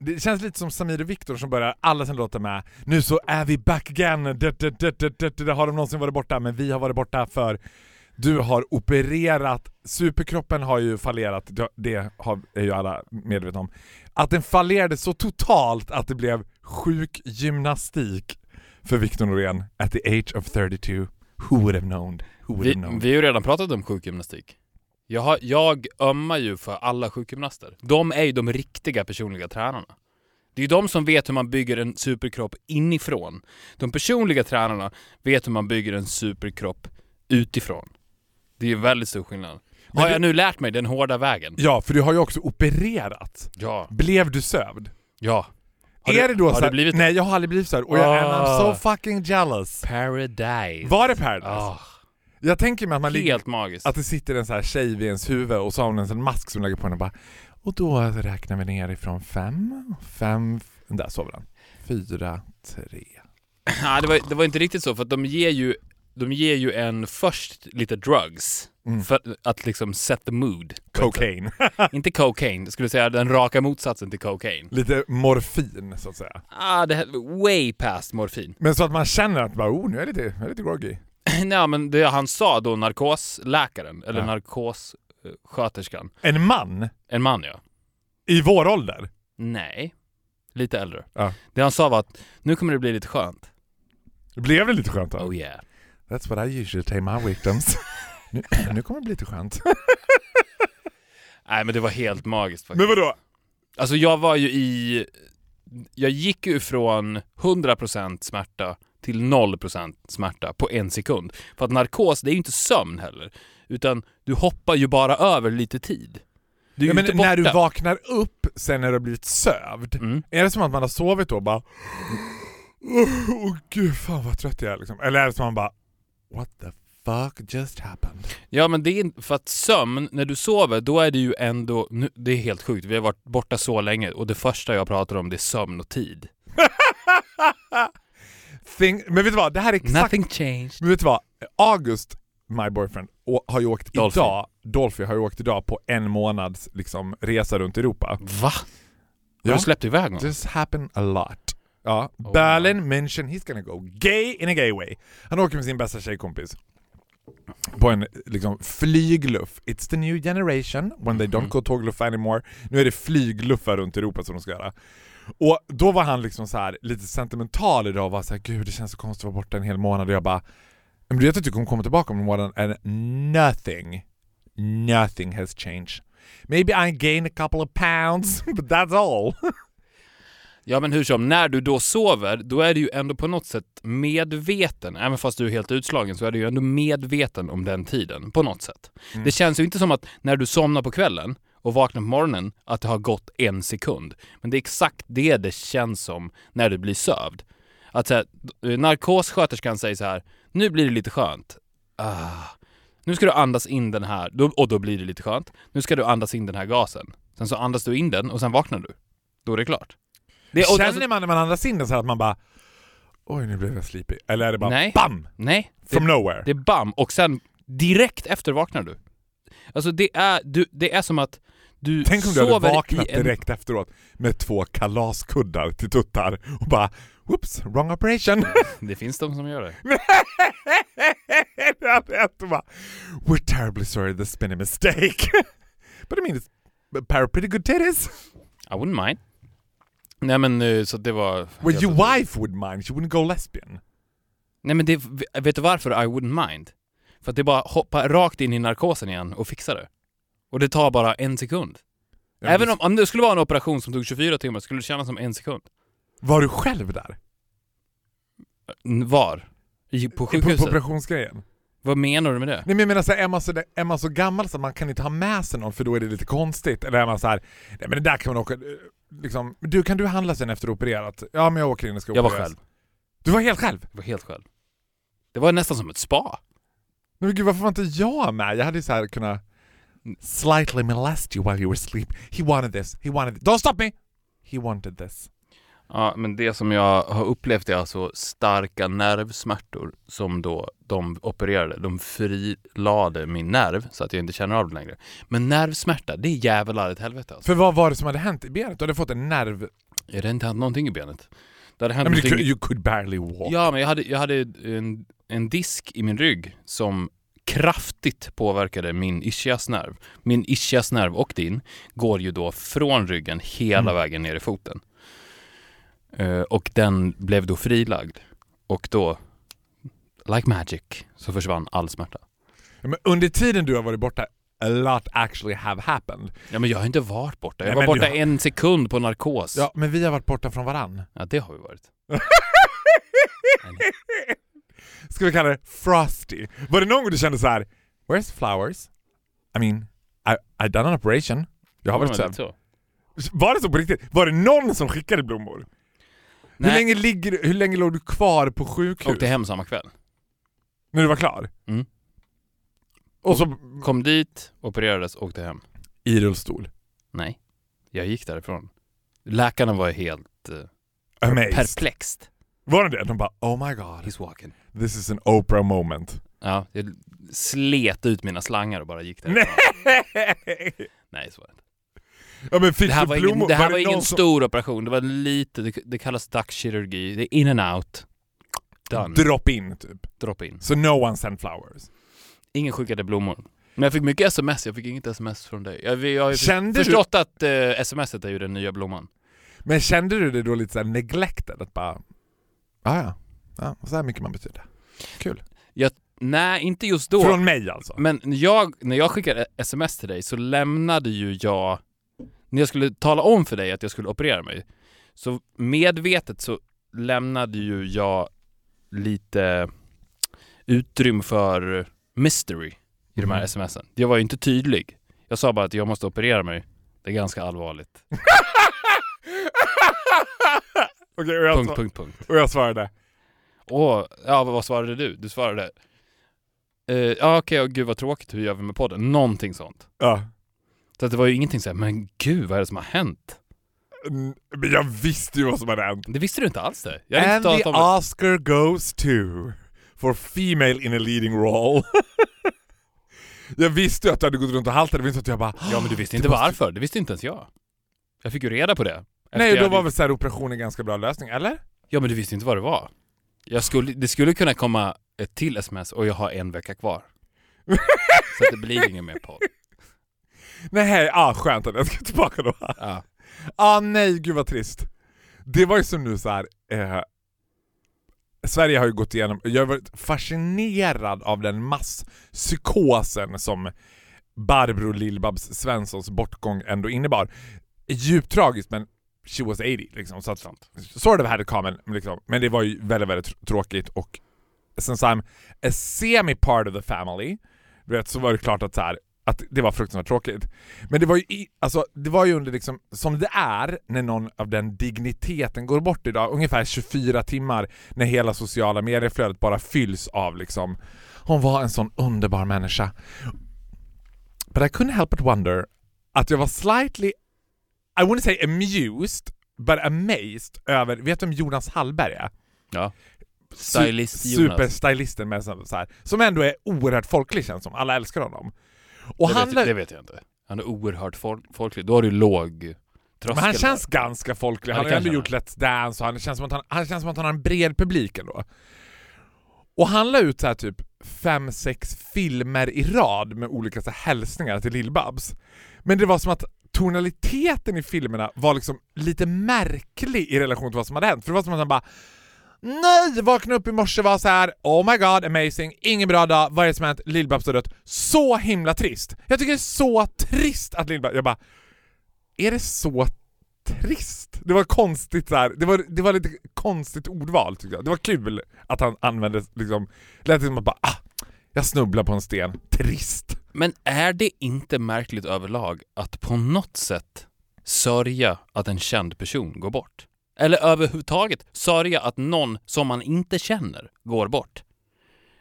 Det känns lite som Samir och Viktor som börjar alla sina låtar med Nu så är vi back again, det, det, det har de någonsin varit borta, men vi har varit borta för du har opererat, superkroppen har ju fallerat, det- är ju alla medvetna om. Att den fallerade så totalt att det blev sjukgymnastik för Viktor Norén at the age of 32. Who would have known? Who would Vi, have known? vi har ju redan pratat om sjukgymnastik. Jag, har, jag ömmar ju för alla sjukgymnaster. De är ju de riktiga personliga tränarna. Det är ju de som vet hur man bygger en superkropp inifrån. De personliga tränarna vet hur man bygger en superkropp utifrån. Det är ju väldigt stor skillnad. Men har jag nu lärt mig den hårda vägen? Ja, för du har ju också opererat. Ja. Blev du sövd? Ja. Har är du, det då har så du här- blivit Nej, jag har aldrig blivit såhär och jag, and I'm Ah. so fucking jealous. Paradise. Var det Paradise? Ah, Jag tänker mig att man helt magiskt. att det sitter en så här tjej vid ens huvud och så har hon en sån mask som lägger på henne och bara Och då räknar vi ner ifrån fem, fem, där sover han. Fyra, tre. Nej, det var, det var inte riktigt så, för att de ger ju, de ger ju en först lite drugs. Mm. För att liksom set the mood. Cocaine. Inte cocaine, jag skulle säga den raka motsatsen till cocaine. Lite morfin så att säga. Ah, det här, way past morfin. Men så att man känner att bara, oh, nu är jag lite, jag är lite groggy. Nej men det han sa då, narkosläkaren, eller Ja. narkossköterskan. En man En man ja. i vår ålder. Nej. Lite äldre. Ja. Det han sa var att nu kommer det bli lite skönt. Blev det lite skönt då? Oh yeah. That's what I usually tell my victims. nu, nu kommer det bli lite skönt. Nej men det var helt magiskt faktiskt. Men vadå? Alltså jag var ju i... Jag gick ju från 100% smärta till 0% smärta på en sekund. För att narkos, det är ju inte sömn heller. Utan du hoppar ju bara över lite tid. Du är Ja, men inte borta. när du vaknar upp sen när du har blivit sövd, Mm. är det som att man har sovit då och bara Åh oh, gud fan vad trött jag är liksom. Eller är det som att man bara What the fuck just happened? Ja men det är för att sömn, när du sover, då är det ju ändå... Nu, det är helt sjukt, vi har varit borta så länge och det första jag pratar om det är sömn och tid. Thing, men vet du vad? Det här är exakt... Nothing changed. Men vet du vad? August, my boyfriend, har ju åkt Dolphy. idag, Dolphy har ju åkt idag på en månads liksom, resa runt Europa. Va? Har Ja. du släppt iväg någon? Just happen a lot. Ja, Oh, Berlin, München, he's gonna go gay in a gay way. Han åker med sin bästa tjejkompis på en liksom flygluff. It's the new generation when they don't Mhm. go tågluff anymore. Nu är det flygluffar runt Europa som de ska göra. Och då var han liksom så här lite sentimental idag och var så här, gud det känns så konstigt att vara borta en hel månad och jag bara men du vet att du kommer komma tillbaka om en månad and nothing, nothing has changed. Maybe I gain a couple of pounds, but that's all. Ja men hur som, när du då sover, då är du ju ändå på något sätt medveten, även fast du är helt utslagen, så är du ju ändå medveten om den tiden, på något sätt. Mm. Det känns ju inte som att när du somnar på kvällen och vaknar på morgonen, att det har gått en sekund. Men det är exakt det det känns som när du blir sövd. Att så här, narkossköterskan säger så här, nu blir det lite skönt. Ah. Nu ska du andas in den här, och då blir det lite skönt. Nu ska du andas in den här gasen. Sen så andas du in den och sen vaknar du. Då är det klart. Det, Känner alltså, man när man andas in den så att man bara Oj nu blev jag sleepy. Eller är det bara Nej. BAM! nej, From det, nowhere? det är bam och sen direkt efter vaknar du. Alltså det är, du, det är som att du Tänk om du hade sover vaknat en... direkt efteråt med två kalaskuddar till tuttar och bara Whoops, wrong operation. Det finns de som gör det. det hade hänt och bara We're terribly sorry there's been a mistake. But I mean it's a pair of pretty good titties. I wouldn't mind. Nej men eh, så det var... Well your wife would mind, she wouldn't go lesbian. Nej men det, vet du varför I wouldn't mind? För att det är bara hoppa rakt in i narkosen igen och fixa det. Och det tar bara en sekund. Ja, Även om, om det skulle vara en operation som tog 24 timmar skulle det kännas som en sekund. Var du själv där? Var? I, på På, på sjukhuset? operationsgrejen? Vad menar du med det? Nej men jag menar så här, är, man så är man så gammal så att man kan inte ha med sig någon för då är det lite konstigt? Eller är man så här, nej men det där kan man åka, eh, liksom, du kan du handla sen efter opererat? Ja men jag åker in och ska Jag var opereras. själv. Du var helt själv? Jag var helt själv. Det var nästan som ett spa. Men gud varför var inte jag med? Jag hade ju så här kunnat slightly molest you while you were asleep. He wanted this, he wanted this. Don't stop me! He wanted this. Ja, men det som jag har upplevt är alltså starka nervsmärtor som då de opererade. De frilade min nerv så att jag inte känner av det längre. Men nervsmärta, det är jävlar ett helvete alltså. För vad var det som hade hänt i benet? Du hade fått en nerv... Är det inte hänt någonting i benet? Det hade hänt men du, någonting... could- you could barely walk. Ja, men jag hade, jag hade en, en disk i min rygg som kraftigt påverkade min ischiasnerv. Min ischiasnerv och din går ju då från ryggen hela Mm. vägen ner i foten. Eh, och den blev då frilagd. Och då, like magic, så försvann all smärta. Men under tiden du har varit borta, a lot actually have happened. Ja, men jag har inte varit borta. Jag Nej, var borta har- en sekund på narkos. Ja, men vi har varit borta från varann. ja det har vi varit. Ska vi kalla det Frosty? Var det någon gång du kände så här: Where's flowers? I mean, I, I done an operation. Jag har varit så. Var det så på riktigt? Var det någon som skickade blommor? Hur länge, ligger, hur länge låg du kvar på sjukhus? åkte hem samma kväll. När du var klar? Mm. Och så Kom dit, opererades, åkte hem. i rullstol. Nej, jag gick därifrån. Läkarna var helt eh, Amazed. perplext. Var det det? De bara oh my god, He's walking. This is an Oprah moment. Ja, jag slet ut mina slangar och bara gick därifrån. Nej! Nej, så var det inte. Ja men fick Det här du var blommor? ingen, det här det var ingen någon som stor operation, det var lite, det, det kallas dackkirurgi. Det är in and out. Done. Drop in typ. Drop in. So no one sent flowers. Ingen skickade blommor. Men jag fick mycket sms, jag fick inget sms från dig. Jag, jag har Kände du- förstått att eh, smset är ju den nya blomman. Men kände du det då lite såhär neglected? Att bara, ah, ja, ja, så här mycket man betyder. Kul. Nej, inte just då. Från mig alltså? Men jag, när jag skickade sms till dig så lämnade ju jag, när jag skulle tala om för dig att jag skulle operera mig, så medvetet så lämnade ju jag lite utrymme för mystery i de här Mhm. smsen. Jag var ju inte tydlig. Jag sa bara att jag måste operera mig. Det är ganska allvarligt. Okej, och, jag Punkt, punkt, punkt. och jag svarade? Åh, ja vad svarade du? Du svarade eh, ja okej, och gud vad tråkigt, hur gör vi med podden? Någonting sånt. Ja. Så att det var ju ingenting såhär, men gud vad är det som har hänt? Mm, Men jag visste ju vad som hade hänt. Det visste du inte alls det. Jag And inte the om. Oscar goes to for female in a leading role. jag visste ju att du hade gått runt och haltat, det så att jag bara Ja men du visste inte måste- varför, det visste inte ens jag. Jag fick ju reda på det. Nej, då hade- var väl så här operation en ganska bra lösning, eller? Ja men du visste inte vad det var. Jag skulle, det skulle kunna komma ett till sms och jag har en vecka kvar. Så det blir ingen mer podd. Nej, ah, skönt att jag ska tillbaka då. Ja. Ah nej, gud vad trist. Det var ju som nu så här. Eh, Sverige har ju gått igenom, jag har varit fascinerad av den masspsykosen som Barbro Lill-Babs Svenssons bortgång ändå innebar. Djupt tragiskt men she was 80 liksom. Så att, sort of had it common, liksom. Men det var ju väldigt, väldigt tr- tråkigt och since I'm a semi part of the family, du vet, så var det klart att så här, att det var fruktansvärt tråkigt. Men det var ju, i, alltså, det var ju under liksom, som det är när någon av den digniteten går bort idag, ungefär 24 timmar när hela sociala medieflödet bara fylls av liksom, hon var en sån underbar människa. But I couldn't help but wonder att jag var slightly, I wouldn't say amused, but amazed över, vet du vem Jonas Hallberg är? Ja. Su- Stylist Jonas. Superstylisten med så här, som ändå är oerhört folklig känns som, alla älskar honom. Och det, han, vet, det vet jag inte. Han är oerhört folk, folklig. Då har du låg tröskel. men han känns där. ganska folklig, han det har ändå gjort Let's Dance och han känns som att han, han känns som att han har en bred publik ändå. Och han la ut så här typ fem, sex filmer i rad med olika så här hälsningar till Lill-Babs. Men det var som att tonaliteten i filmerna var liksom lite märklig i relation till vad som hade hänt. För det var som att han bara Nej! Vaknade upp i morse var så här. Oh my god, amazing, ingen bra dag, vad är det som hänt? Lill-Babs har dött. Så himla trist! Jag tycker det är så trist att Lill-Babs... Jag bara... Är det så trist? Det var konstigt där. Det var, det var lite konstigt ordval tycker jag. Det var kul att han använde liksom... Det lät som att bara ah, jag snubblar på en sten. Trist. Men är det inte märkligt överlag att på något sätt sörja att en känd person går bort? Eller överhuvudtaget sörja att någon som man inte känner går bort?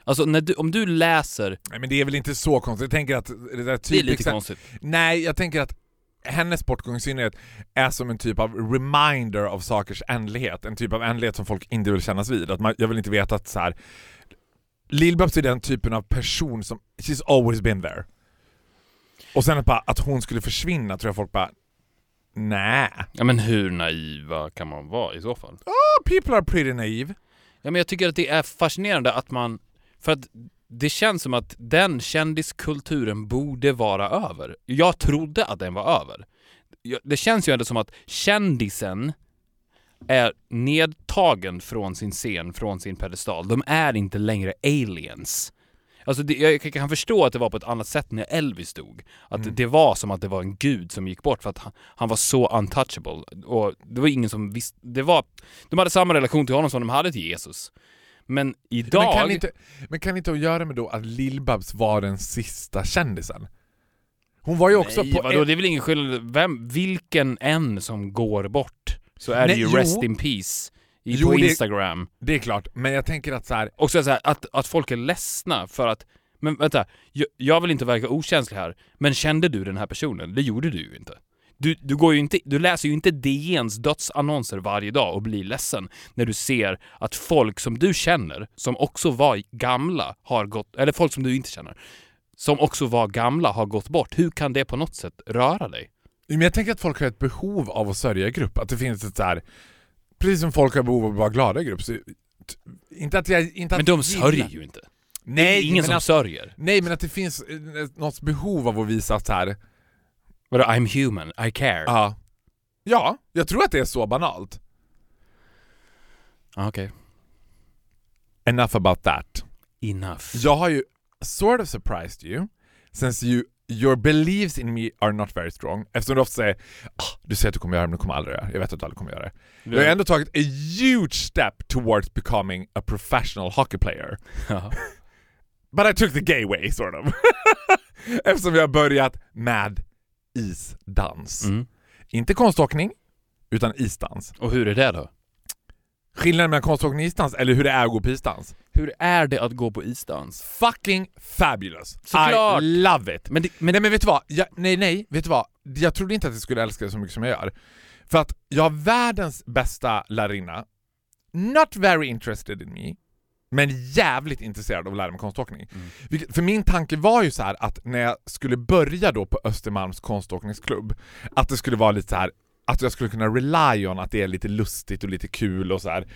Alltså du, om du läser, Nej men det är väl inte så konstigt, jag tänker att det där det är lite exa- konstigt. Nej, jag tänker att hennes bortgång i synnerhet är som en typ av reminder av sakers ändlighet. En typ av ändlighet som folk inte vill kännas vid. Att man, jag vill inte veta att så här. Lill-Babs är den typen av person som, she's always been there. Och sen att, bara, att hon skulle försvinna tror jag folk bara, nej. Ja men hur naiva kan man vara i så fall? Oh, people are pretty naive. Ja, men jag tycker att det är fascinerande att man... För att det känns som att den kändiskulturen borde vara över. Jag trodde att den var över. Det känns ju ändå som att kändisen är nedtagen från sin scen, från sin pedestal. De är inte längre aliens. Alltså det, jag kan förstå att det var på ett annat sätt när Elvis dog. Att det var som att det var en gud som gick bort för att han, han var så untouchable. Och det var ingen som visste... Det var, de hade samma relation till honom som de hade till Jesus. Men idag... Men kan inte, men kan inte att göra med då att Lill-Babs var den sista kändisen? Hon var ju också Nej, på... vadå, det är väl ingen skillnad. Vem, vilken en som går bort så är Nej, det ju jo. rest in peace i, Jo, på det- Instagram. Det är klart, men jag tänker att så här, Också så här, att, att folk är ledsna för att men vänta, jag, jag vill inte verka okänslig här, men kände du den här personen? Det gjorde du ju inte. Du, du, går ju inte, du läser ju inte DNs dödsannonser varje dag och blir ledsen när du ser att folk som du känner, som också var gamla, har gått, eller folk som du inte känner, som också var gamla har gått bort. Hur kan det på något sätt röra dig? Men jag tänker att folk har ett behov av att sörja i grupp. Att det finns ett så här, precis som folk har behov av att vara glada i grupp. Så, inte att jag... Inte att Men de sörjer ju inte. det Nej, är ingen som att, sörjer. nej, men att det finns eh, något behov av att visa att här, Vadå, I'm human, I care? ja. Ja, jag tror att det är så banalt. Ah, Okej. Enough about that. Enough. Jag har ju sort of surprised you, since you, your beliefs in me are not very strong. Eftersom du ofta säger ah, du säger att du kommer göra det men du kommer aldrig göra det. Jag vet att du aldrig kommer göra det. Du har ändå tagit a huge step towards becoming a professional hockey player. Ja. But I took the gay way, sort of. Eftersom vi har börjat med isdans. Mm. Inte konståkning, utan isdans. Och hur är det då? Skillnaden mellan konståkning och isdans, eller hur det är att gå på isdans. Hur är det att gå på isdans? Fucking fabulous! Såklart. I love it! Men, det, men nej men vet du vad? Jag, nej nej, vet du vad? Jag trodde inte att jag skulle älska det så mycket som jag gör. För att jag har världens bästa lärarinna, not very interested in me, men jävligt intresserad av att lära mig konståkning. Vilket, för min tanke var ju så här att när jag skulle börja då på Östermalms konståkningsklubb, att det skulle vara lite så här att jag skulle kunna rely on att det är lite lustigt och lite kul och så här.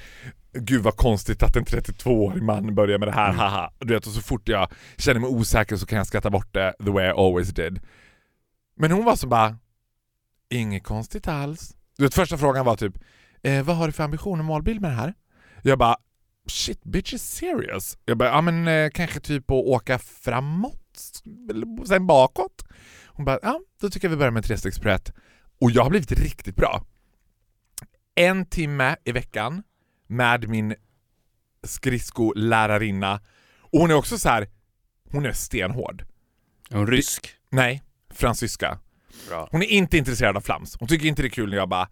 Gud vad konstigt att en 32-årig man börjar med det här, haha. Du vet, och så fort jag känner mig osäker så kan jag skratta bort det the way I always did. Men hon var som bara, inget konstigt alls. Du vet, första frågan var typ, eh, vad har du för ambition och målbild med det här? Jag bara, shit bitch is serious. Jag bara, ja men eh, kanske typ att åka framåt, sen bakåt. Hon bara, ja då tycker jag vi börjar med trestegsbrett. Och jag har blivit riktigt bra. En timme i veckan med min skridskolärarinna. Och hon är också så här, hon är stenhård. Är hon rysk? Nej, fransyska. Bra. Hon är inte intresserad av flams. Hon tycker inte det är kul när jag bara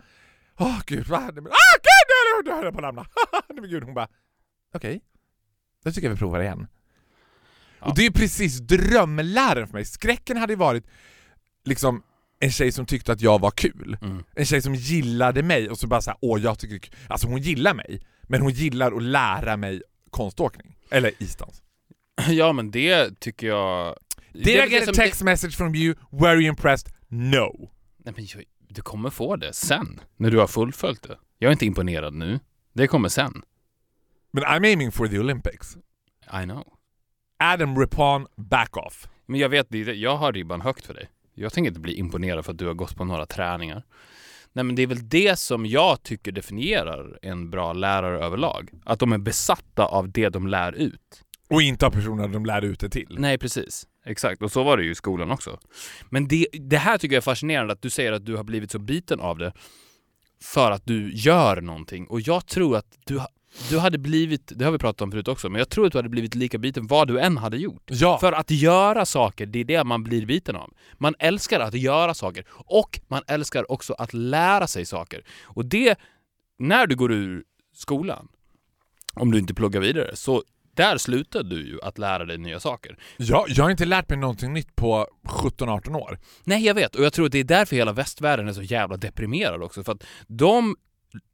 Åh gud, vad? Men- Ah, gud, nu höll jag på att ramla. Nej men gud, hon bara Okej, då tycker jag vi provar igen. Ja. Och det är ju precis drömläraren för mig. Skräcken hade ju varit liksom en tjej som tyckte att jag var kul. Mm. En tjej som gillade mig och så bara såhär, åh jag tycker det. Alltså hon gillar mig, men hon gillar att lära mig konståkning. Eller isdans. Ja men det tycker jag... Did är I det get a som- text message from you? Were you impressed? No. Nej, men jag, du kommer få det sen, när du har fullföljt det. Jag är inte imponerad nu. Det kommer sen. But I'm aiming for the Olympics. I know. Adam Rippon, back off. Men jag vet, det- jag har ribban högt för dig. Jag tänker inte bli imponerad för att du har gått på några träningar. Nej men det är väl det som jag tycker definierar en bra lärare överlag. Att de är besatta av det de lär ut. Och inte av personerna de lär ut det till. Nej precis. Exakt, och så var det ju i skolan också. Men det, det här tycker jag är fascinerande att du säger att du har blivit så biten av det för att du gör någonting. Och jag tror att du har... du hade blivit, det har vi pratat om förut också, men jag tror att du hade blivit lika biten vad du än hade gjort. Ja. För att göra saker, det är det man blir biten av. Man älskar att göra saker och man älskar också att lära sig saker. Och det, när du går ur skolan, om du inte pluggar vidare, så där slutar du ju att lära dig nya saker. Ja, jag har inte lärt mig någonting nytt på 17-18 år. Nej, jag vet. Och jag tror att det är därför hela västvärlden är så jävla deprimerad också. För att de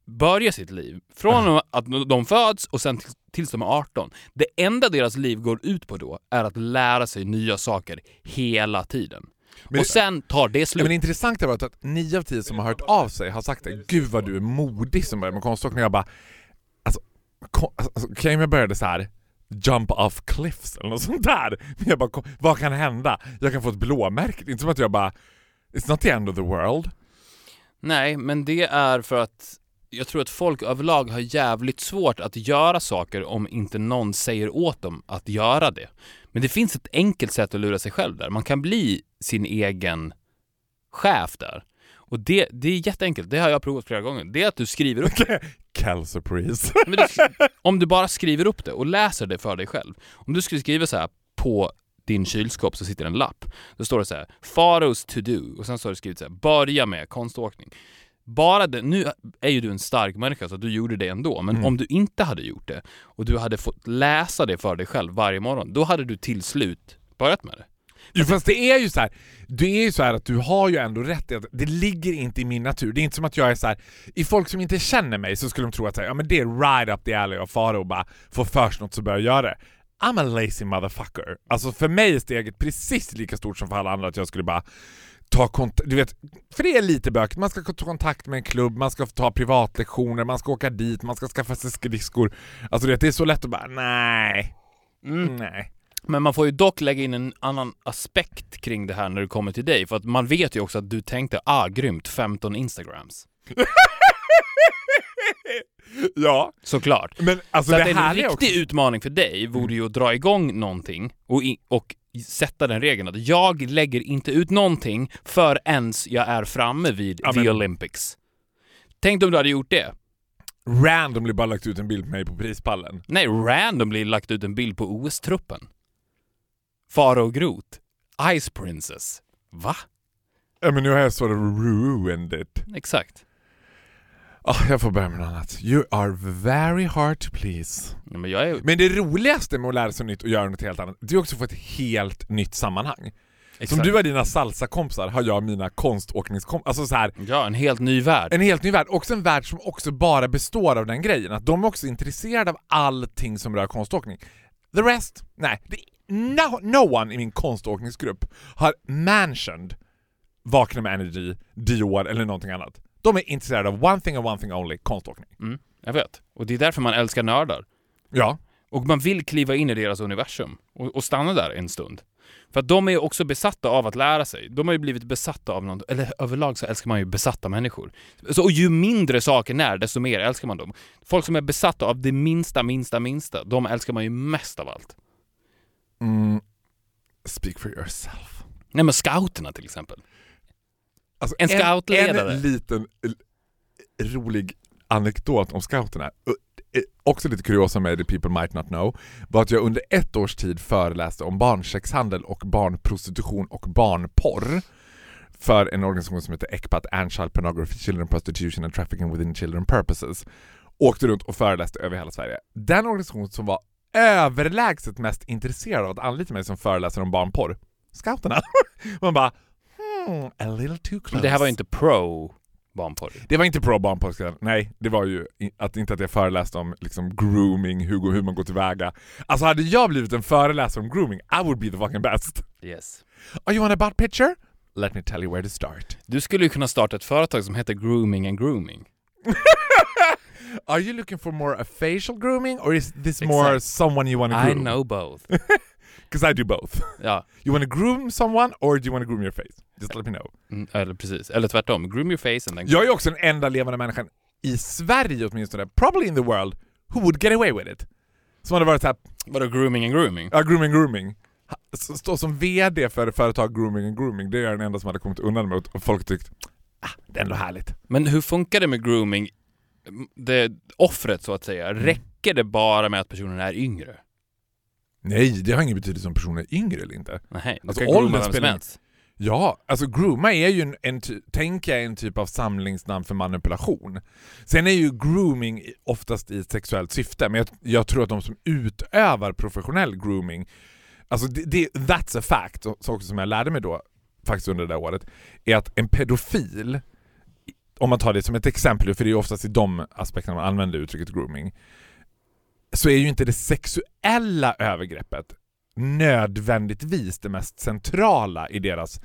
börjar sitt liv från att de föds och sen tills de är 18. Det enda deras liv går ut på då är att lära sig nya saker hela tiden. Men och sen tar det Men slut. det intressanta var att 9 av 10 som har hört av sig har sagt. Gud vad du är modig som börjar med konståkning. Jag bara, alltså, kon- alltså Kim började så här jump off cliffs eller något sånt där. Men jag bara, ko- vad kan hända? Jag kan få ett blåmärke. Det är inte som att jag bara, it's not the end of the world. Nej, men det är för att jag tror att folk överlag har jävligt svårt att göra saker om inte någon säger åt dem att göra det. Men det finns ett enkelt sätt att lura sig själv där. Man kan bli sin egen chef där. Och det, det är jätteenkelt, det har jag provat flera gånger. Det är att du skriver upp Cal surprise. Men du, om du bara skriver upp det och läser det för dig själv. Om du skulle skriva så här på din kylskåp så sitter en lapp. Då står det så här, Faros to do och sen står det skrivet så här, börja med konståkning. Bara det, nu är ju du en stark människa så du gjorde det ändå, men Mm. om du inte hade gjort det och du hade fått läsa det för dig själv varje morgon, då hade du till slut börjat med det. Jo fast det är ju så här. det är ju så här att du har ju ändå rätt i att det ligger inte i min natur. Det är inte som att jag är så här. i folk som inte känner mig så skulle de tro att så här, ja, men det är right up the alley av fara och bara få för sig något så börjar jag göra det. I'm a lazy motherfucker. Alltså för mig är steget precis lika stort som för alla andra att jag skulle bara ta kontakt, du vet, för det är lite bökigt. Man ska ta kontakt med en klubb, man ska ta privatlektioner, man ska åka dit, man ska skaffa sig skridskor. Alltså du vet, det är så lätt att bara nej, Mm. nej. Men man får ju dock lägga in en annan aspekt kring det här när det kommer till dig, för att man vet ju också att du tänkte ah grymt, 15 instagrams. ja, Såklart. men alltså Så det en här är riktig också... Utmaning för dig vore ju att dra igång någonting och, och sätta den regeln att jag lägger inte ut någonting förrän jag är framme vid Ja, the Olympics. Tänk om du hade gjort det. randomly bara lagt ut en bild på mig på prispallen. Nej, randomly lagt ut en bild på OS-truppen. Farao Groth. Ice Princess. Va? Men nu har jag sort of ruined it. Exakt. Ah, jag får börja med något annat. You are very hard to please. Ja, men är... Men det roligaste med att lära sig nytt och göra något helt annat, det är också att få ett helt nytt sammanhang. Exakt. Som du har dina salsakompisar har jag mina konståkningskompisar. Alltså så här, Ja, en helt ny värld. en helt ny värld. Också en värld som också bara består av den grejen. Att de är också intresserade av allting som rör konståkning. The rest? Nej. No, no one i min konståkningsgrupp har mentioned Vakna med Energy, Dior eller någonting annat. De är intresserade av one thing and one thing only, konståkning. Mm, jag vet. Och det är därför man älskar nördar. Ja. Och man vill kliva in i deras universum och, och stanna där en stund. För att de är också besatta av att lära sig. De har ju blivit besatta av något, eller överlag så älskar man ju besatta människor. Så, och ju mindre saken är, desto mer älskar man dem. Folk som är besatta av det minsta, minsta, minsta, de älskar man ju mest av allt. Mm. Speak for yourself. Nej men scouterna till exempel. Alltså, En scoutledare. En, liten rolig anekdot om scouterna, eh, också lite kuriosa med the people might not know, var att jag under ett års tid föreläste om barnsexhandel och barnprostitution och barnporr för en organisation som heter ECPAT, Anchild Pornography, Children Prostitution and Trafficking Within Children Purposes. Åkte runt och föreläste över hela Sverige. Den organisation som var överlägset mest intresserad av att anlita mig som föreläsare om barnporr, scouterna. Man bara hmm, a little too close. Men det här var ju inte pro barnporr. Det var inte pro barnporr, nej. Det var ju i- att inte att jag föreläste om liksom grooming, hur, hur man går tillväga. Alltså hade jag blivit en föreläsare om grooming, I would be the fucking best. Yes. Are you on a butt picture? Let me tell you where to start. Du skulle ju kunna starta ett företag som heter Grooming and Grooming. Are you looking for more a facial grooming or is this more Exakt. someone you want to I groom? know both. Because I do both. Ja, You want to groom someone or do you want to groom your face? Just let me know. mm, eller precis. Eller tvärtom. Groom your face and then... Jag är också den enda levande människan i Sverige åtminstone, probably in the world, who would get away with it. Som hade varit såhär, Vadå grooming and grooming? Ja, grooming grooming. Ha- s- Stå som VD för företag grooming and grooming, det är jag den enda som hade kommit undan med och folk tyckt ah, det är ändå härligt. Men hur funkar det med grooming? Det offret så att säga, räcker det bara med att personen är yngre? Nej, det har ingen betydelse om personen är yngre eller inte. Nej, Alltså, kan åldern spelar helst. Ja, alltså grooma är ju en, en tänker jag, en typ av samlingsnamn för manipulation. Sen är ju grooming oftast i ett sexuellt syfte, men jag, jag tror att de som utövar professionell grooming, alltså det, det, that's a fact, också som jag lärde mig då faktiskt under det där året, är att en pedofil, om man tar det som ett exempel, för det är ju oftast i de aspekterna man använder uttrycket grooming, så är ju inte det sexuella övergreppet nödvändigtvis det mest centrala i deras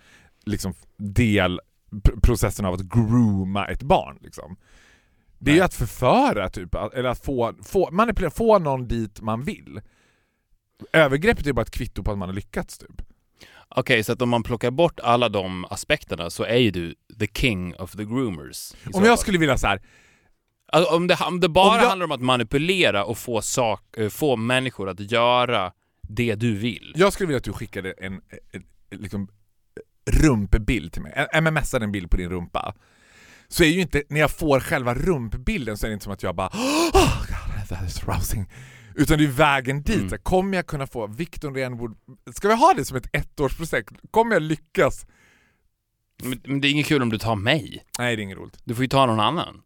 liksom, del, pr- processen av att grooma ett barn. Liksom. Det är ju att förföra, typ, eller att få, få, manipulera, få någon dit man vill. Övergreppet är bara ett kvitto på att man har lyckats. Typ. Okej, så att om man plockar bort alla de aspekterna så är ju du the king of the groomers. Om jag fall. skulle vilja så här, Alltså, om, det, om det bara Om jag- handlar om att manipulera och få, sak, eh, få människor att göra det du vill. jag skulle vilja att du skickade en, en, en liksom, rumpbild till mig, mmsade en bild på din rumpa. Så är ju inte, när jag får själva rumpbilden så är det inte som att jag bara oh God, that is rousing. Utan det är vägen dit. Mm. Kommer jag kunna få Victor Renwood, ska vi ha det som ett ettårsprojekt? Kommer jag lyckas? Men, men det är inget kul om du tar mig. Nej det är inget roligt. Du får ju ta någon annan.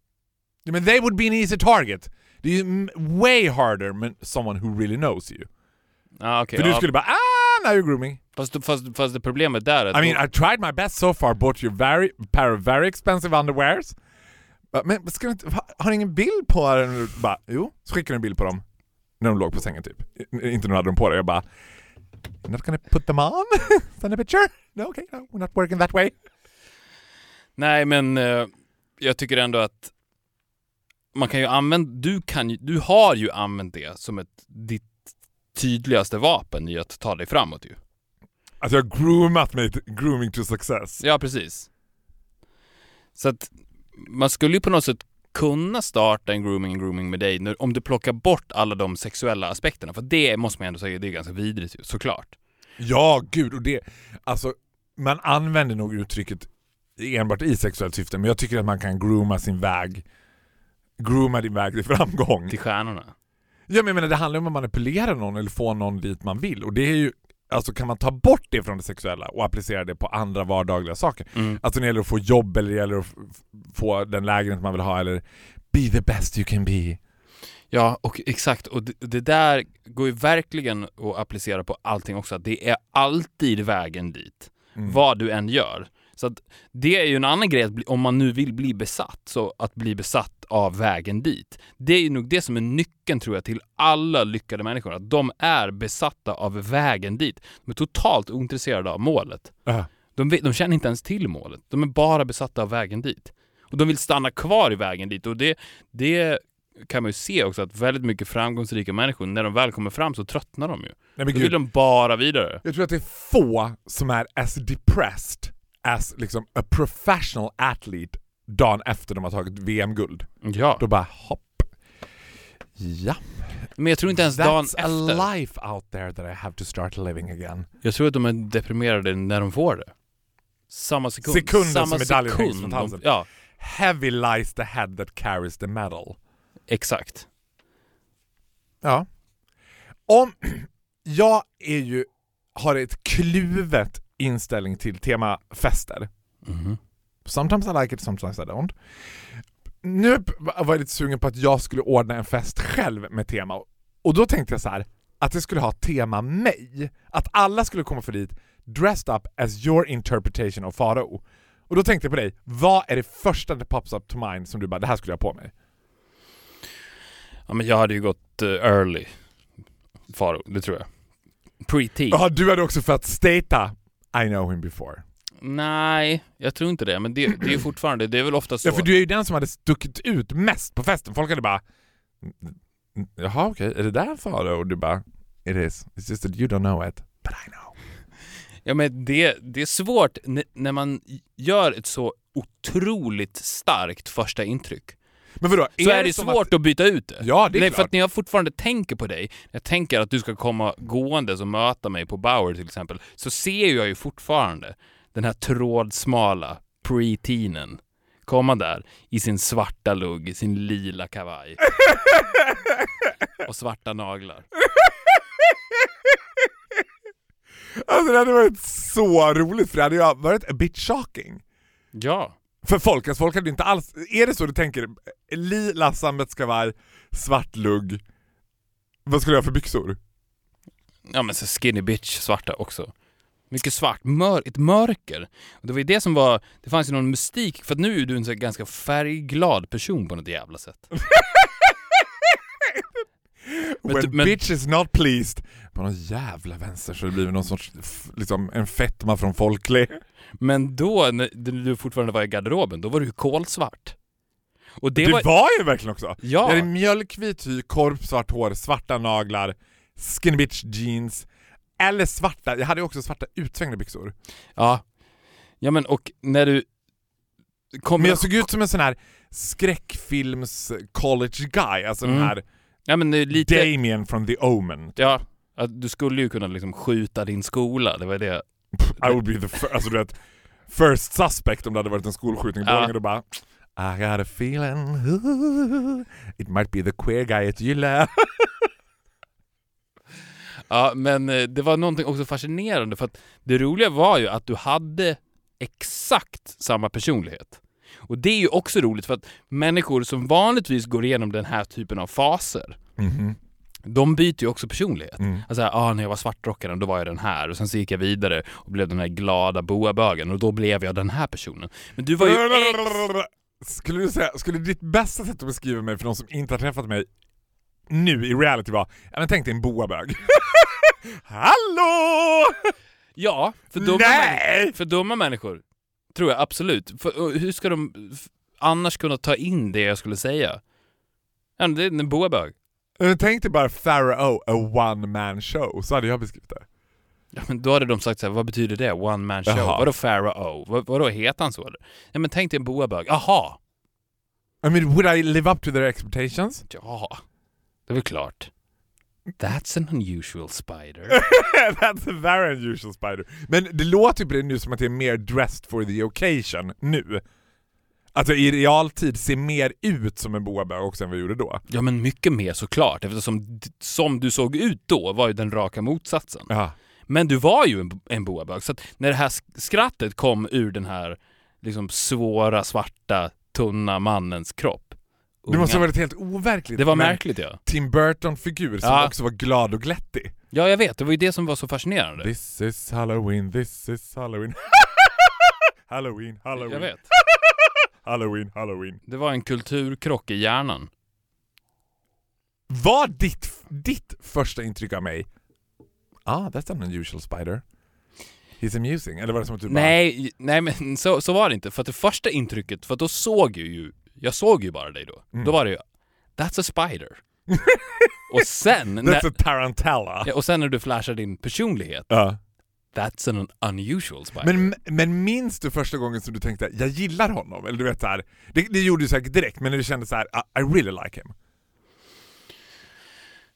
Ja, men they would be an easy target. Det är ju way harder med someone who really knows you. Ja, okej. För du ja. skulle bara ah, now you're grooming. fast, fast, fast det problemet där är att I mean I tried my best so far, bought you very, pair of very expensive underwears. Men ska du inte, ha- har du ingen bild på den? Bara, jo, så skickade du en bild på dem när de låg på sängen typ. I- Inte när du hade dem på dig. Jag bara, not gonna put them on? Send a picture? No, okay, no, we're not working that way. Nej, men eh, jag tycker ändå att man kan ju använda, du, kan, ju- du har ju använt det som ett, ditt tydligaste vapen i att ta dig framåt ju. Alltså jag har groomat mig grooming to success. Ja, precis. Så att man skulle ju på något sätt kunna starta en grooming grooming med dig nu, om du plockar bort alla de sexuella aspekterna. För det måste man ändå säga, det är ganska vidrigt ju, såklart. Ja, gud. Och det, alltså, man använder nog uttrycket enbart i sexuellt syfte, men jag tycker att man kan grooma sin väg grooma din väg till framgång. Till stjärnorna. Ja, men jag menar, det handlar om att manipulera någon eller få någon dit man vill. Och det är ju, alltså kan man ta bort det från det sexuella och applicera det på andra vardagliga saker. Mm. Alltså när det gäller att få jobb eller det gäller att få den lägenhet man vill ha eller be the best you can be. Ja, och exakt. Och det, det där går ju verkligen att applicera på allting också. Det är alltid vägen dit. Mm. Vad du än gör. Så att det är ju en annan grej, att bli, om man nu vill bli besatt, så att bli besatt av vägen dit. Det är ju nog det som är nyckeln tror jag till alla lyckade människor, att de är besatta av vägen dit. De är totalt ointresserade av målet. Äh. De, vet, de känner inte ens till målet. De är bara besatta av vägen dit. Och de vill stanna kvar i vägen dit. Och det, det kan man ju se också att väldigt mycket framgångsrika människor, när de väl kommer fram så tröttnar de ju. Nej, men Då vill de bara vidare. Jag tror att det är få som är as depressed as liksom a professional athlete dagen efter de har tagit VM-guld. Ja, Då bara hopp. Ja. men jag tror inte ens dagen That's a efter. life out there that I have to start living again. Jag tror att de är deprimerade när de får det. Samma sekund. Sekunden Samma som medaljen sekund från halsen. Ja, Heavy lies the head that carries the medal. exakt. Ja. Om jag är ju, har ett kluvet inställning till temafester. Mhm. Sometimes I like it, sometimes I don't. Nu var jag lite sugen på att jag skulle ordna en fest själv med tema. Och då tänkte jag så här att det skulle ha tema mig. Att alla skulle komma för dit dressed up as your interpretation of Farao. Och då tänkte jag på dig, vad är det första that pops up to mind som du bara, det här skulle jag ha på mig? Ja, men jag hade ju gått eh, early. Faro, det tror jag. Pre-teen. Ja, du hade också för att stata I know him before. Nej, jag tror inte det. Men det, det är ju fortfarande, det är väl ofta så. Ja, för du är ju den som hade stuckit ut mest på festen. Folk hade bara "Mm, Jaha okej, är det där Farao? Och du bara It is. It's just that you don't know it, but I know. Ja men det, det är svårt när man gör ett så otroligt starkt första intryck. Men vadå? Så är det, svårt att... byta ut det. Ja, det är Nej, klart. för att när jag fortfarande tänker på dig, jag tänker att du ska komma gåendes och möta mig på Bauer till exempel, så ser jag ju fortfarande den här trådsmala pre-teenen komma där i sin svarta lugg, sin lila kavaj. och svarta naglar. Alltså det hade varit så roligt för det hade ju varit a bit shocking. Ja. För folk, alltså folk hade inte alls... Är det så du tänker? Lila sammetskavaj, svart lugg. Vad skulle jag ha för byxor? Ja men så skinny bitch svarta också. Mycket svart, mör, ett mörker. Och det var ju det som var, det fanns ju någon mystik, för att nu är du en så ganska färgglad person på något jävla sätt. Men When men- bitch is not pleased. På någon jävla vänster så det blir någon sorts, liksom en fetma från folklig. Men då, när du fortfarande var i garderoben, då var du ju kolsvart. Och det, Det, var... var... ju verkligen också. Ja. Jag hade mjölkvit hy, korpsvart hår, svarta naglar, skinny bitch jeans, eller svarta, jag hade ju också svarta utsvängda byxor. Ja. Ja men och när du... Kom Men jag såg ut som en sån här skräckfilms college guy, alltså Mm. den här Ja men lite... Damien från The Omen. Ja. Att du skulle ju kunna liksom skjuta din skola, det var det. I would be the first, alltså du vet, first suspect om det hade varit en skolskjutning i. Borlänge, då bara I got a feeling ooh, it might be the queer guy at Gilla. Ja, men eh, det var någonting också fascinerande för att det roliga var ju att du hade exakt samma personlighet. Och det är ju också roligt för att människor som vanligtvis går igenom den här typen av faser, Mhm. De byter ju också personlighet. Mm. Alltså, ah, när jag var svartrockaren då var jag den här och sen så gick jag vidare och blev den här glada boabögen och då blev jag den här personen. Men du var ju Skulle du säga, skulle ditt bästa sätt att beskriva mig för någon som inte har träffat mig nu i reality vara, ja men tänk dig en boabög. Hallå! Ja, för dumma, Nej! för dumma människor. Tror jag absolut. För, hur ska de annars kunna ta in det jag skulle säga? Ja, det är en boabög. Men Tänk dig bara Pharaoh, a one man show, så hade jag beskrivit det. Ja, men då hade de sagt så här, vad betyder det? One man show? Jaha. Vadå Pharaoh? Vad, vadå, heter han så eller? Ja men tänk dig en boabög. Jaha! I mean, would I live up to their expectations? Ja, det är väl klart. That's an unusual spider. That's a very unusual spider. Men det låter ju på det nu som att det är mer dressed for the occasion nu. Alltså i realtid ser mer ut som en boabög också än vad jag gjorde då. Ja men mycket mer såklart, eftersom som du såg ut då var ju den raka motsatsen. Ja. Men du var ju en, en boabög, så att när det här sk- skrattet kom ur den här liksom svåra, svarta, tunna mannens kropp. Det måste ha unga- varit helt overkligt. Det var märkligt ja. Tim Burton-figur som Ja. också var glad och glättig. Ja jag vet, det var ju det som var så fascinerande. This is Halloween, this is Halloween. Halloween, Halloween, Jag vet. Halloween, Halloween. Det var en kulturkrock i hjärnan. Var ditt, ditt första intryck av mig Ah, that's an unusual spider. He's amusing. Eller var det som att du bara... Nej, nej men så, så var det inte. För att det första intrycket, för att då såg jag ju, jag såg ju bara dig då. Mm. Då var det ju, that's a spider. och sen, That's när, a tarantella. ja, och sen när du flashar din personlighet, Ja. That's an unusual spider. Men, men minns du första gången som du tänkte jag gillar honom? Eller du vet så här, det, det gjorde du säkert direkt, men när du kände så här, I, I really like him.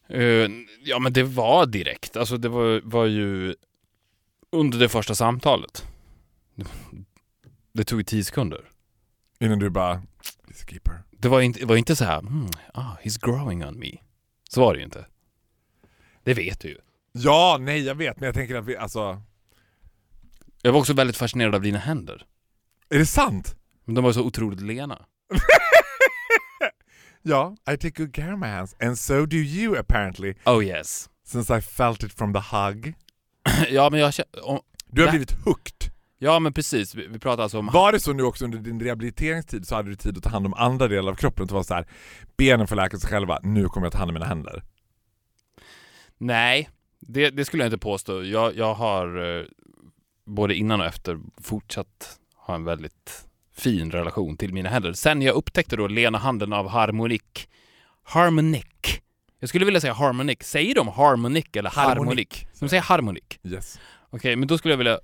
Eh, ja men det var direkt, alltså det var, var ju under det första samtalet. Det tog ju tio sekunder. Innan du bara, he's a keeper. Det var inte, var inte så här, hmm, ah, he's growing on me. Så var det ju inte. Det vet du ju. Ja, nej jag vet, men jag tänker att vi, alltså, Jag var också väldigt fascinerad av dina händer. är det sant? Men de var så otroligt lena. Ja, I take good care of my hands, and so do you apparently, Oh yes. since I felt it from the hug. ja men jag om, Du har Det- blivit hooked. ja men precis, vi, vi pratar alltså om... Var det så nu också under din rehabiliteringstid så hade du tid att ta hand om andra delar av kroppen? Det var så här, benen får läka sig själva, nu kommer jag ta hand om mina händer. Nej, det, det skulle jag inte påstå. Jag, jag har eh, både innan och efter fortsatt ha en väldigt fin relation till mina händer. Sen jag upptäckte då lena handen av harmonik. Harmonic. Jag skulle vilja säga harmonic. Säger de harmonic eller harmonik? De säger harmonik. Yes. Okej, men då skulle jag vilja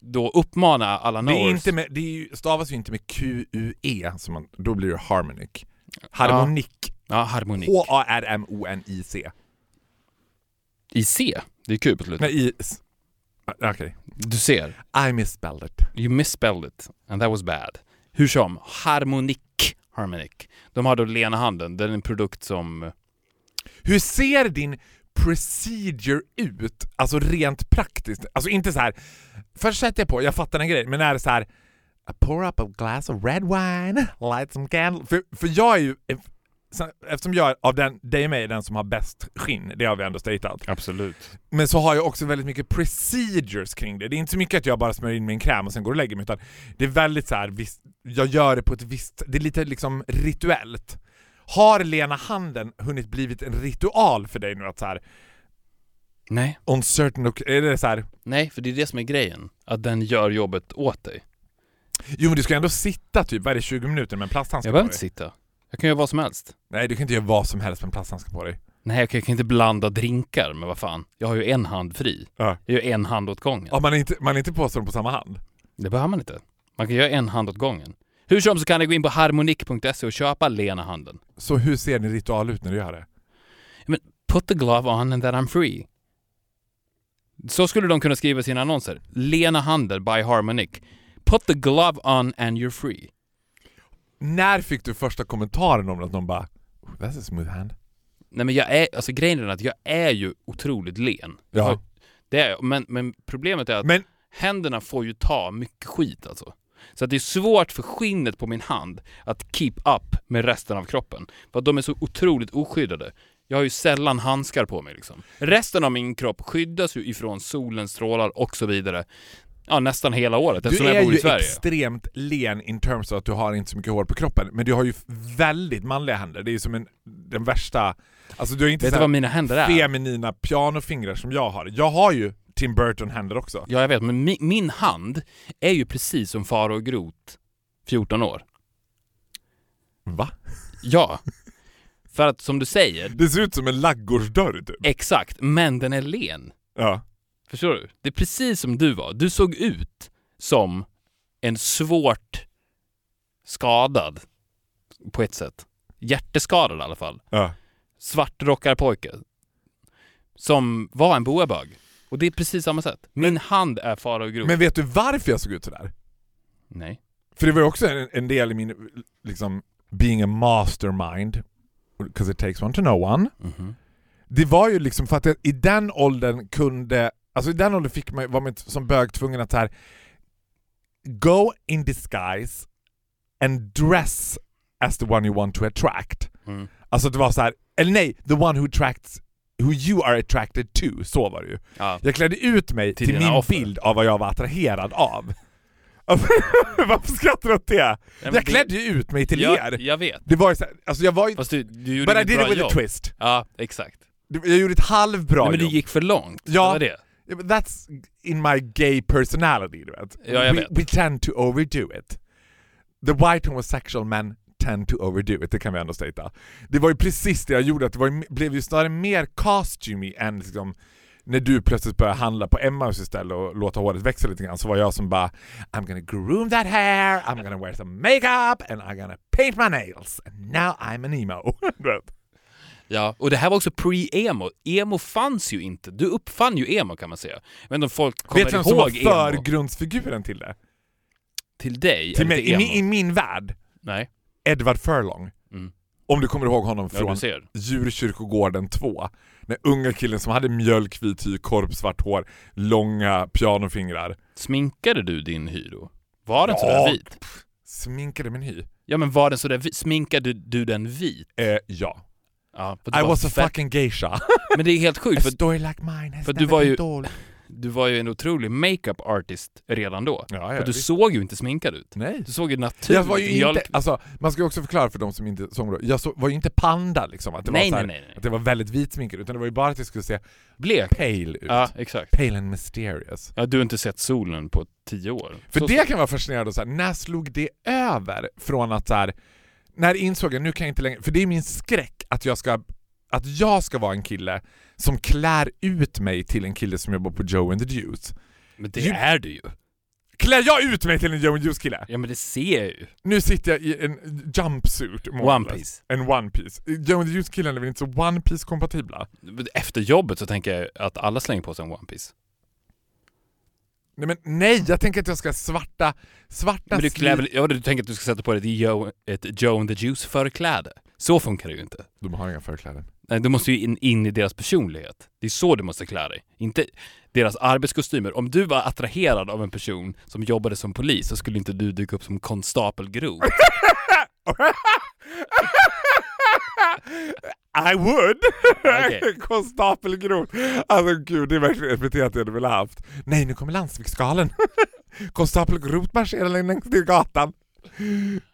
då uppmana alla Det, är knowers. inte med, det ju, stavas ju inte med Q-U-E, man, då blir det harmonic. Harmonik. Ja, harmonik. H-A-R-M-O-N-I-C. I C. Det är Q på slutet. Nej, i... ah, Okej. Du ser. I misspelled it. You misspelled it and that was bad. Hur som, Harmonic Harmonic. De har då lena handen. Det är en produkt som Hur ser din procedure ut, alltså rent praktiskt? Alltså inte så här. först sätter jag på, jag fattar en grej, men är det så här. I pour up a glass of red wine, light some candle. För, för jag är ju, så- eftersom jag av den, dig mig är den som har bäst skinn, det har vi ändå statat. Absolut. Men så har jag också väldigt mycket procedures kring det. Det är inte så mycket att jag bara smörjer in min kräm och sen går och lägger mig, utan det är väldigt så här, visst, jag gör det på ett visst, det är lite liksom rituellt. Har Lena handen hunnit blivit en ritual för dig nu att så här, Nej. on certain är det så här, Nej, för det är det som är grejen. Att den gör jobbet åt dig. jo men du ska ändå sitta typ, vad är det, 20 minuter med en plasthandske Jag behöver inte sitta. Jag kan göra vad som helst. Nej du kan inte göra vad som helst med en plasthandske på dig. Nej, jag kan jag kan inte blanda drinkar, men vad fan. Jag har ju en hand fri. Ja. Jag gör en hand åt gången. Ja, man är inte, man är inte påstådd på samma hand. Det behöver man inte. Man kan göra en hand åt gången. Hur som så kan ni gå in på harmonik.se och köpa Lena handen. Så hur ser din ritual ut när du gör det? Put the glove on and then I'm free. Så skulle de kunna skriva sina annonser. Lena Handel by Harmonic. Put the glove on and you're free. När fick du första kommentaren om att någon bara "Oh, That's a smooth hand? Nej men jag är, alltså grejen är att jag är ju otroligt len. Ja. Det är jag. Men, men problemet är att Men händerna får ju ta mycket skit alltså. Så att det är svårt för skinnet på min hand att keep up med resten av kroppen. För att de är så otroligt oskyddade. Jag har ju sällan handskar på mig liksom. Resten av min kropp skyddas ju ifrån solens strålar och så vidare. Ja, nästan hela året du eftersom är jag bor ju i Sverige. extremt len in terms of att du har inte så mycket hår på kroppen, men du har ju väldigt manliga händer. Det är ju som en, den värsta... Alltså du har inte Vet du vad mina händer är? feminina pianofingrar som jag har. Jag har ju Tim Burton-händer också. Ja, jag vet, men min, min hand är ju precis som Faro och Grot 14 år. Va? Ja. För att som du säger, Det ser ut som en laggårdsdörr typ. exakt, men den är len. Ja. Förstår du? Det är precis som du var. Du såg ut som en svårt skadad, på ett sätt. Hjärteskadad i alla fall. ja. Svartrockarpojke. Som var en boabög. Och det är precis samma sätt. Min hand är Faro och Grot. Men vet du varför jag såg ut sådär? Nej. För det var också en, en del i min, liksom, being a mastermind, because it takes one to know one. Mhm. Det var ju liksom för att jag, i den åldern kunde, alltså i den åldern fick man, var man som bög tvungen att här go in disguise and dress as the one you want to attract. Mm. Alltså det var så här, eller nej, the one who attracts who you are attracted to, så var det ju. Ja. Jag klädde ut mig Till till, min offer. bild av vad jag var attraherad av. Varför skrattar du åt det? men jag det- klädde ju ut mig till jag, er. jag vet. Det var ju så här, alltså jag var ju... Fast du, du gjorde But I did it with jobb. a twist. Ja, exakt. Jag gjorde ett halvbra Nej, men jobb. gick för långt. Ja. Det var det. That's in my gay personality, du vet. Ja, jag we, vet. we tend to overdo it. The white homosexual men tend to overdo it, det kan vi ändå säga. Det var ju precis det jag gjorde, att det ju- blev ju snarare mer costumey än liksom när du plötsligt började handla på Emmaus istället och låta håret växa lite grann så var jag som bara I'm gonna groom that hair, I'm gonna wear some makeup and I'm gonna paint my nails and now I'm an emo. Vet. Ja, och det här var också pre-emo. Emo fanns ju inte. Du uppfann ju emo kan man säga. Vet inte om folk kommer Vet du vem som var ihåg emo. förgrundsfiguren till det? Till dig? Till mig, till i, emo? min, I min värld, Nej. Edward Furlong. Mm. Om du kommer ihåg honom Ja, från ser. Djurkyrkogården 2. Den unga killen som hade mjölkvit hy, korpsvart hår, långa pianofingrar. Sminkade du din hy då? Var den Ja. sådär vit? Sminkade min hy. Ja men var den sådär vit? Sminkade du den vit? Eh, ja. Ja, för I was a fucking geisha. Men det är helt a sjukt för story like mine för du var ju- du var ju en otrolig makeup artist redan då. Ja, För ja, du visst. såg ju inte sminkad ut. Nej. Du såg ju naturligt Jag var ju inte, alltså, man ska ju också förklara för de som inte såg Jag så, var ju inte panda liksom, att det, Nej, var så här, nej, nej. att det var väldigt vitsminkad, utan det var ju bara att jag skulle se Blek. pale ut. Ja, exakt. Pale and mysterious. Ja, du har inte sett solen på tio år. För Så- det kan vara fascinerande, så här, när slog det över från att så här, när insåg jag nu kan jag inte längre, för det är min skräck att jag ska att jag ska vara en kille som klär ut mig till en kille som jobbar på Joe and the Juice. Men det Ju- är du ju. Klär jag ut mig till en Joe and the Juice kille? Ja men det ser jag ju. Nu sitter jag i en jumpsuit. One piece. En one piece. Joe and the Juice killen är väl inte så one piece kompatibla? Efter jobbet så tänker jag att alla slänger på sig en One Piece. Nej men nej, jag tänker att jag ska svarta, svarta Men du, klär väl, ja, du tänker att du ska sätta på dig ett Joe, ett Joe and the Juice förkläde. Så funkar det ju inte. De har inga förkläden. Nej, du måste ju in, in i deras personlighet. Det är så du måste klä dig. Inte deras arbetskostymer. Om du var attraherad av en person som jobbade som polis så skulle inte du dyka upp som konstapel Groth. I would! Okej. Konstapel Groth. Alltså gud, det är verkligen ett beteende jag hade velat haft. Nej, nu kommer landsviksgalen. Konstapel Groth marscherar längs gatan.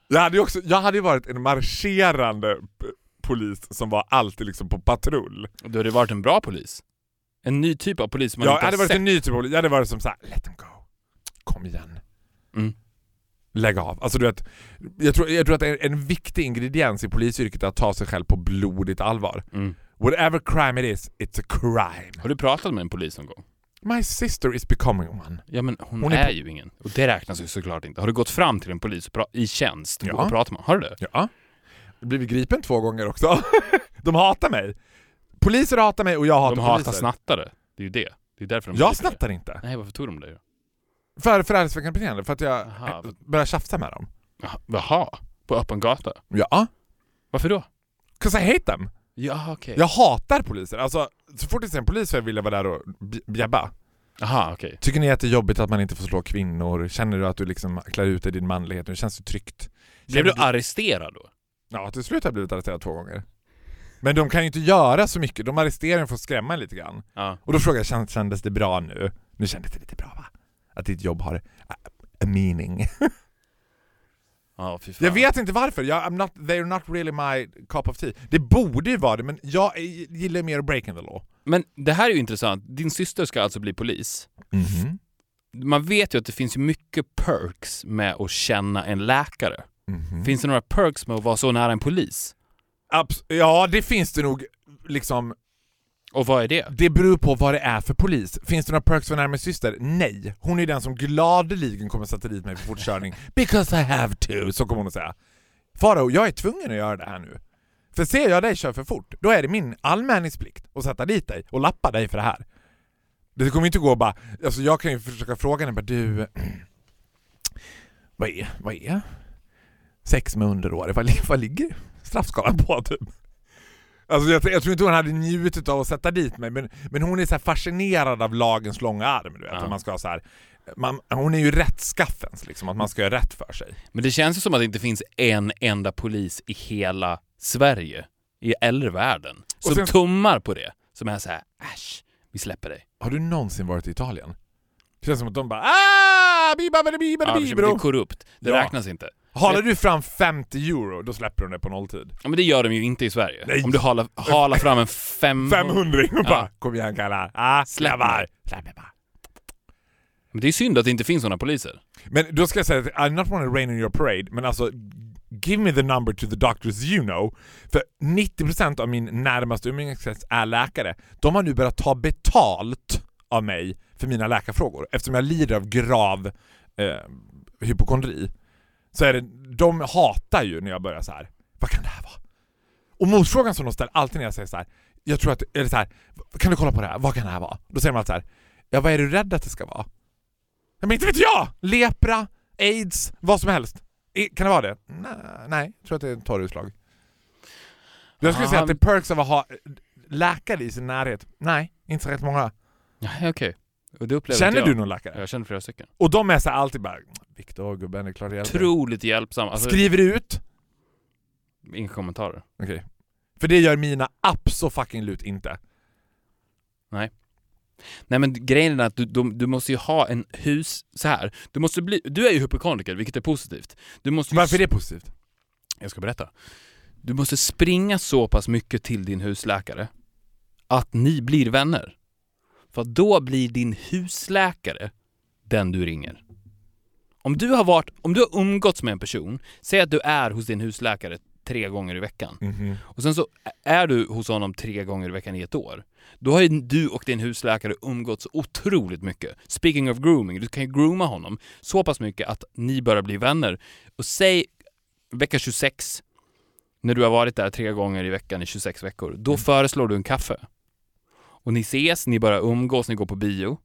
Jag hade ju också, jag hade varit en marscherande polis som var alltid liksom på patrull. Du hade varit en bra polis. En ny typ av polis som man Jag inte hade har varit sett. en ny typ av polis, jag hade varit som såhär, let them go. Kom igen. Mm. Lägg av. Alltså du vet, jag tror, jag tror att en, en viktig ingrediens i polisyrket är att ta sig själv på blodigt allvar. Mm. Whatever crime it is, it's a crime. Har du pratat med en polis någon gång? My sister is becoming one. Ja men hon, Hon är är, ju ingen. Och det räknas ju såklart inte. Har du gått fram till en polis i tjänst Ja. och pratat med Har du det? Ja. Jag blivit gripen två gånger också. De hatar mig. Poliser hatar mig och jag hatar De hatar poliser. snattare. Det är ju det. Det är därför de Jag snattar inte. Nej, varför tog de dig då? För förargelseväckande beteende, för att jag Aha. eh, börjar tjafsa med dem. Jaha, på öppen gata? Ja. Varför då? 'Cause I hate them. Ja, okej. Jag hatar poliser. Alltså, så fort jag ser en polis så vill jag vara där och bj- bjäbba. Jaha, okej. Tycker ni att det är jobbigt att man inte får slå kvinnor? Känner du att du liksom klär ut dig i din manlighet? Nu känns det tryggt. Blev du Känner arresterad då? Ja, till slut har jag blivit arresterad två gånger. Men de kan ju inte göra så mycket. De arresterar en för att skrämma en lite grann. Ja. Och då frågar jag, "Kän- kändes det bra nu? Nu kändes det lite bra va? Att ditt jobb har a, a meaning. Fan. Jag vet inte varför. Jag, I'm not, they're not really my cup of tea. Det borde ju vara det, men jag gillar mer breaking the law. Men det här är ju intressant. Din syster ska alltså bli polis. Mhm. Man vet ju att det finns ju mycket perks med att känna en läkare. Mhm. Finns det några perks med att vara så nära en polis? Abs- ja, det finns det nog liksom. Och vad är det? Det beror på vad det är för polis. Finns det några perks för närmare syster? Nej. Hon är den som gladeligen kommer sätta dit mig för fortkörning. Because I have to, så kommer hon att säga. Farao, jag är tvungen att göra det här nu. För ser jag dig köra för fort, då är det min allmänningsplikt att sätta dit dig och lappa dig för det här. Det kommer inte gå att bara, alltså jag kan ju försöka fråga henne bara du, vad är, vad är sex med underårig, vad, vad ligger straffskalan på typ? Alltså jag, jag tror inte hon hade njutit av att sätta dit mig men, men hon är så fascinerad av lagens långa arm. Du vet, Ja. man ska ha så här, man, hon är ju rättskaffens liksom, att man ska göra rätt för sig. Men det känns ju som att det inte finns en enda polis i hela Sverige, i eller världen, som sen- tummar på det. Som är så här: äsch, vi släpper dig. Har du någonsin varit i Italien? Det känns som att de bara ah, biba, biba, biba, Ja, det är biba, korrupt. Det Ja. räknas inte. Halar du fram 50 euro, då släpper de det på nolltid. Ja, men det gör de ju inte i Sverige. Nej. Om du halar, halar fram en fem... 500 och bara Ja. kom igen killar, ah, Släpp mig. Släpp mig bara. Men det är synd att det inte finns sådana poliser. Men då ska jag säga I'm not want to rain on your parade, men alltså give me the number to the doctors you know. För 90% av min närmaste umgängeskrets är läkare. De har nu börjat ta betalt av mig för mina läkarfrågor eftersom jag lider av grav eh, hypokondri. Så är det, de hatar ju när jag börjar så här. vad kan det här vara? Och motfrågan som de ställer alltid när jag säger så här. jag tror att, eller så här, kan du kolla på det här, vad kan det här vara? Då säger man alltid så här. ja vad är du rädd att det ska vara? Men inte vet jag! Lepra, aids, vad som helst. Kan det vara det? Nej, nej jag tror att det är ett torrutslag. Jag skulle Ah. säga att det är perks av att ha läkare i sin närhet. Nej, inte så rätt många. Nej, okej. Och det Känner inte du jag. någon läkare? Jag känner flera stycken. Och de är så här alltid bara Viktor, gubben, det är klart jag hjälper dig." Otroligt hjälpsamma. Alltså, Skriver ut. Inga kommentarer. Okej. För det gör mina absolut inte. Nej men grejen är att du, du, du måste ju ha en hus... Så här. Du måste bli... Du är ju hypokondriker, vilket är positivt. Du måste ju Varför är det positivt? Jag ska berätta. Du måste springa så pass mycket till din husläkare att ni blir vänner. För då blir din husläkare den du ringer. Om du har varit, om du har umgåtts med en person, säg att du är hos din husläkare tre gånger i veckan Mhm. och sen så är du hos honom tre gånger i veckan i ett år. Då har ju du och din husläkare umgåtts otroligt mycket. Speaking of grooming, du kan ju grooma honom så pass mycket att ni börjar bli vänner. Och säg vecka 26, när du har varit där tre gånger i veckan i 26 veckor, då föreslår du en kaffe. Och ni ses, ni börjar umgås, ni går på bio.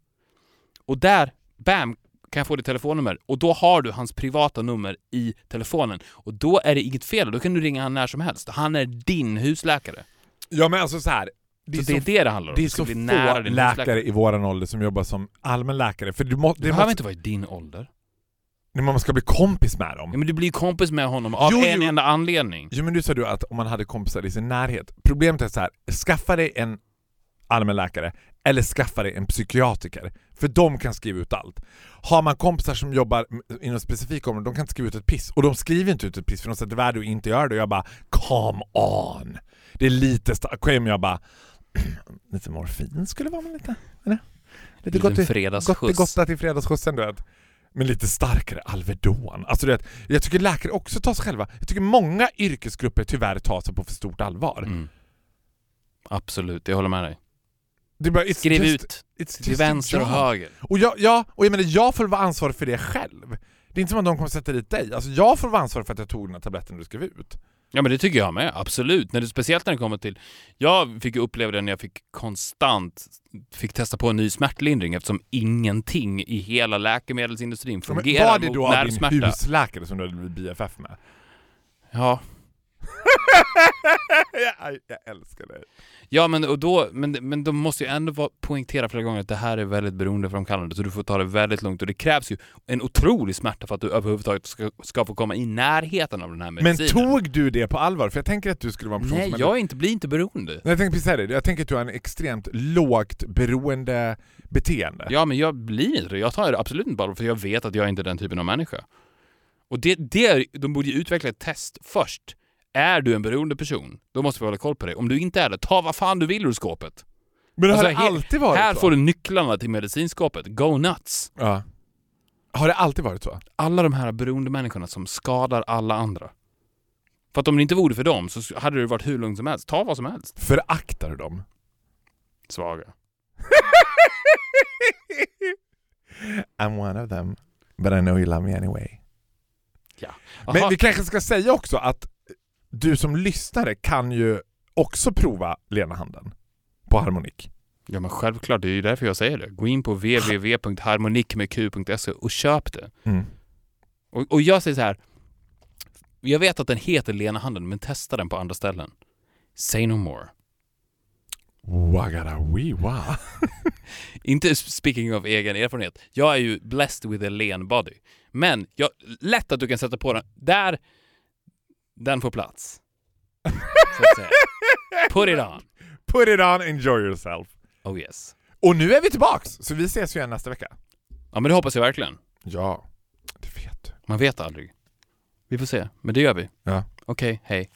Och där, bam, kan jag få ditt telefonnummer? Och då har du hans privata nummer i telefonen. Och då är det inget fel, då kan du ringa han när som helst. Han är din husläkare. Ja men alltså så här. Det är så det är så, det det handlar om. det är Du så få läkare husläkare. i våran ålder som jobbar som allmänläkare. För du må, det behöver måste, inte vara i din ålder. Nej, man ska bli kompis med dem. Ja, men du blir kompis med honom av Jo, en jo. enda anledning. Jo men nu sa du att om man hade kompisar i sin närhet. Problemet är så här. skaffa dig en allmänläkare eller skaffa dig en psykiatriker. För de kan skriva ut allt. Har man kompisar som jobbar inom specifika områden, de kan inte skriva ut ett piss. Och de skriver inte ut ett piss för de sätter värde och inte gör det. Och jag bara, come on! Det är lite starkt. Jag bara, lite morfin skulle vara med lite, eller? Lite gott i, gott i gotta till fredagsskjutsen du vet. Men lite starkare Alvedon. Alltså du vet, jag tycker läkare också tar sig själva, jag tycker många yrkesgrupper tyvärr tar sig på för stort allvar. Mm. Absolut, jag håller med dig. Bara, it's Skriv just- ut it's till vänster och höger. Och jag, ja, och jag menar jag får vara ansvarig för det själv. Det är inte som att de kommer sätta dit dig. Alltså jag får vara ansvarig för att jag tog den här tabletten du skrev ut. Ja men det tycker jag med, absolut. När det, speciellt när det kommer till... Jag fick ju uppleva det när jag fick konstant fick testa på en ny smärtlindring eftersom ingenting i hela läkemedelsindustrin fungerar var det mot då av din nervsmärta. husläkare som du hade blivit BFF med? Ja. jag, jag älskar dig. Ja men, och då, men, men de måste ju ändå poängtera flera gånger att det här är väldigt beroendeframkallande så du får ta det väldigt lugnt och det krävs ju en otrolig smärta för att du överhuvudtaget ska, ska få komma i närheten av den här Men medicinen. tog du det på allvar? För jag tänker att du skulle vara en person Nej, som... jag är inte, blir inte beroende. Nej, jag tänker precis det. Jag tänker att du har en extremt lågt beroende beteende. Ja, men jag blir inte det. Jag tar det absolut inte på allvar för jag vet att jag inte är den typen av människa. Och det, det, är- de borde ju utveckla ett test först. Är du en beroende person, då måste vi hålla koll på det. Om du inte är det, ta vad fan du vill ur skåpet. Men det Alltså, har det alltid varit Här så? får du nycklarna till medicinskåpet. Go nuts! Ja. Har det alltid varit så? Alla de här beroende människorna som skadar alla andra. För att om det inte vore för dem så hade det varit hur lugnt som helst. Ta vad som helst. Föraktar du dem? Svaga. I'm one of them, but I know you love me anyway. Men Jaha. vi kanske ska säga också att du som lyssnare kan ju också prova Lena Handen på Harmonik. Ja men självklart, det är ju därför jag säger det. Gå in på www.harmonikmedq.se och köp det. Mm. Och, och jag säger så här. Jag vet att den heter Lena Handen, men testa den på andra ställen. Say no more. Wagara wee wa. Inte speaking of egen erfarenhet. Jag är ju blessed with a len body. Men jag, lätt att du kan sätta på den. Där, den får plats. Så att säga. Put it on. Put it on, enjoy yourself. Oh yes. Och nu är vi tillbaks, så vi ses ju igen nästa vecka. Ja men det hoppas jag verkligen. Ja, det vet du. Man vet aldrig. Vi får se, men det gör vi. Ja. Okej, hej.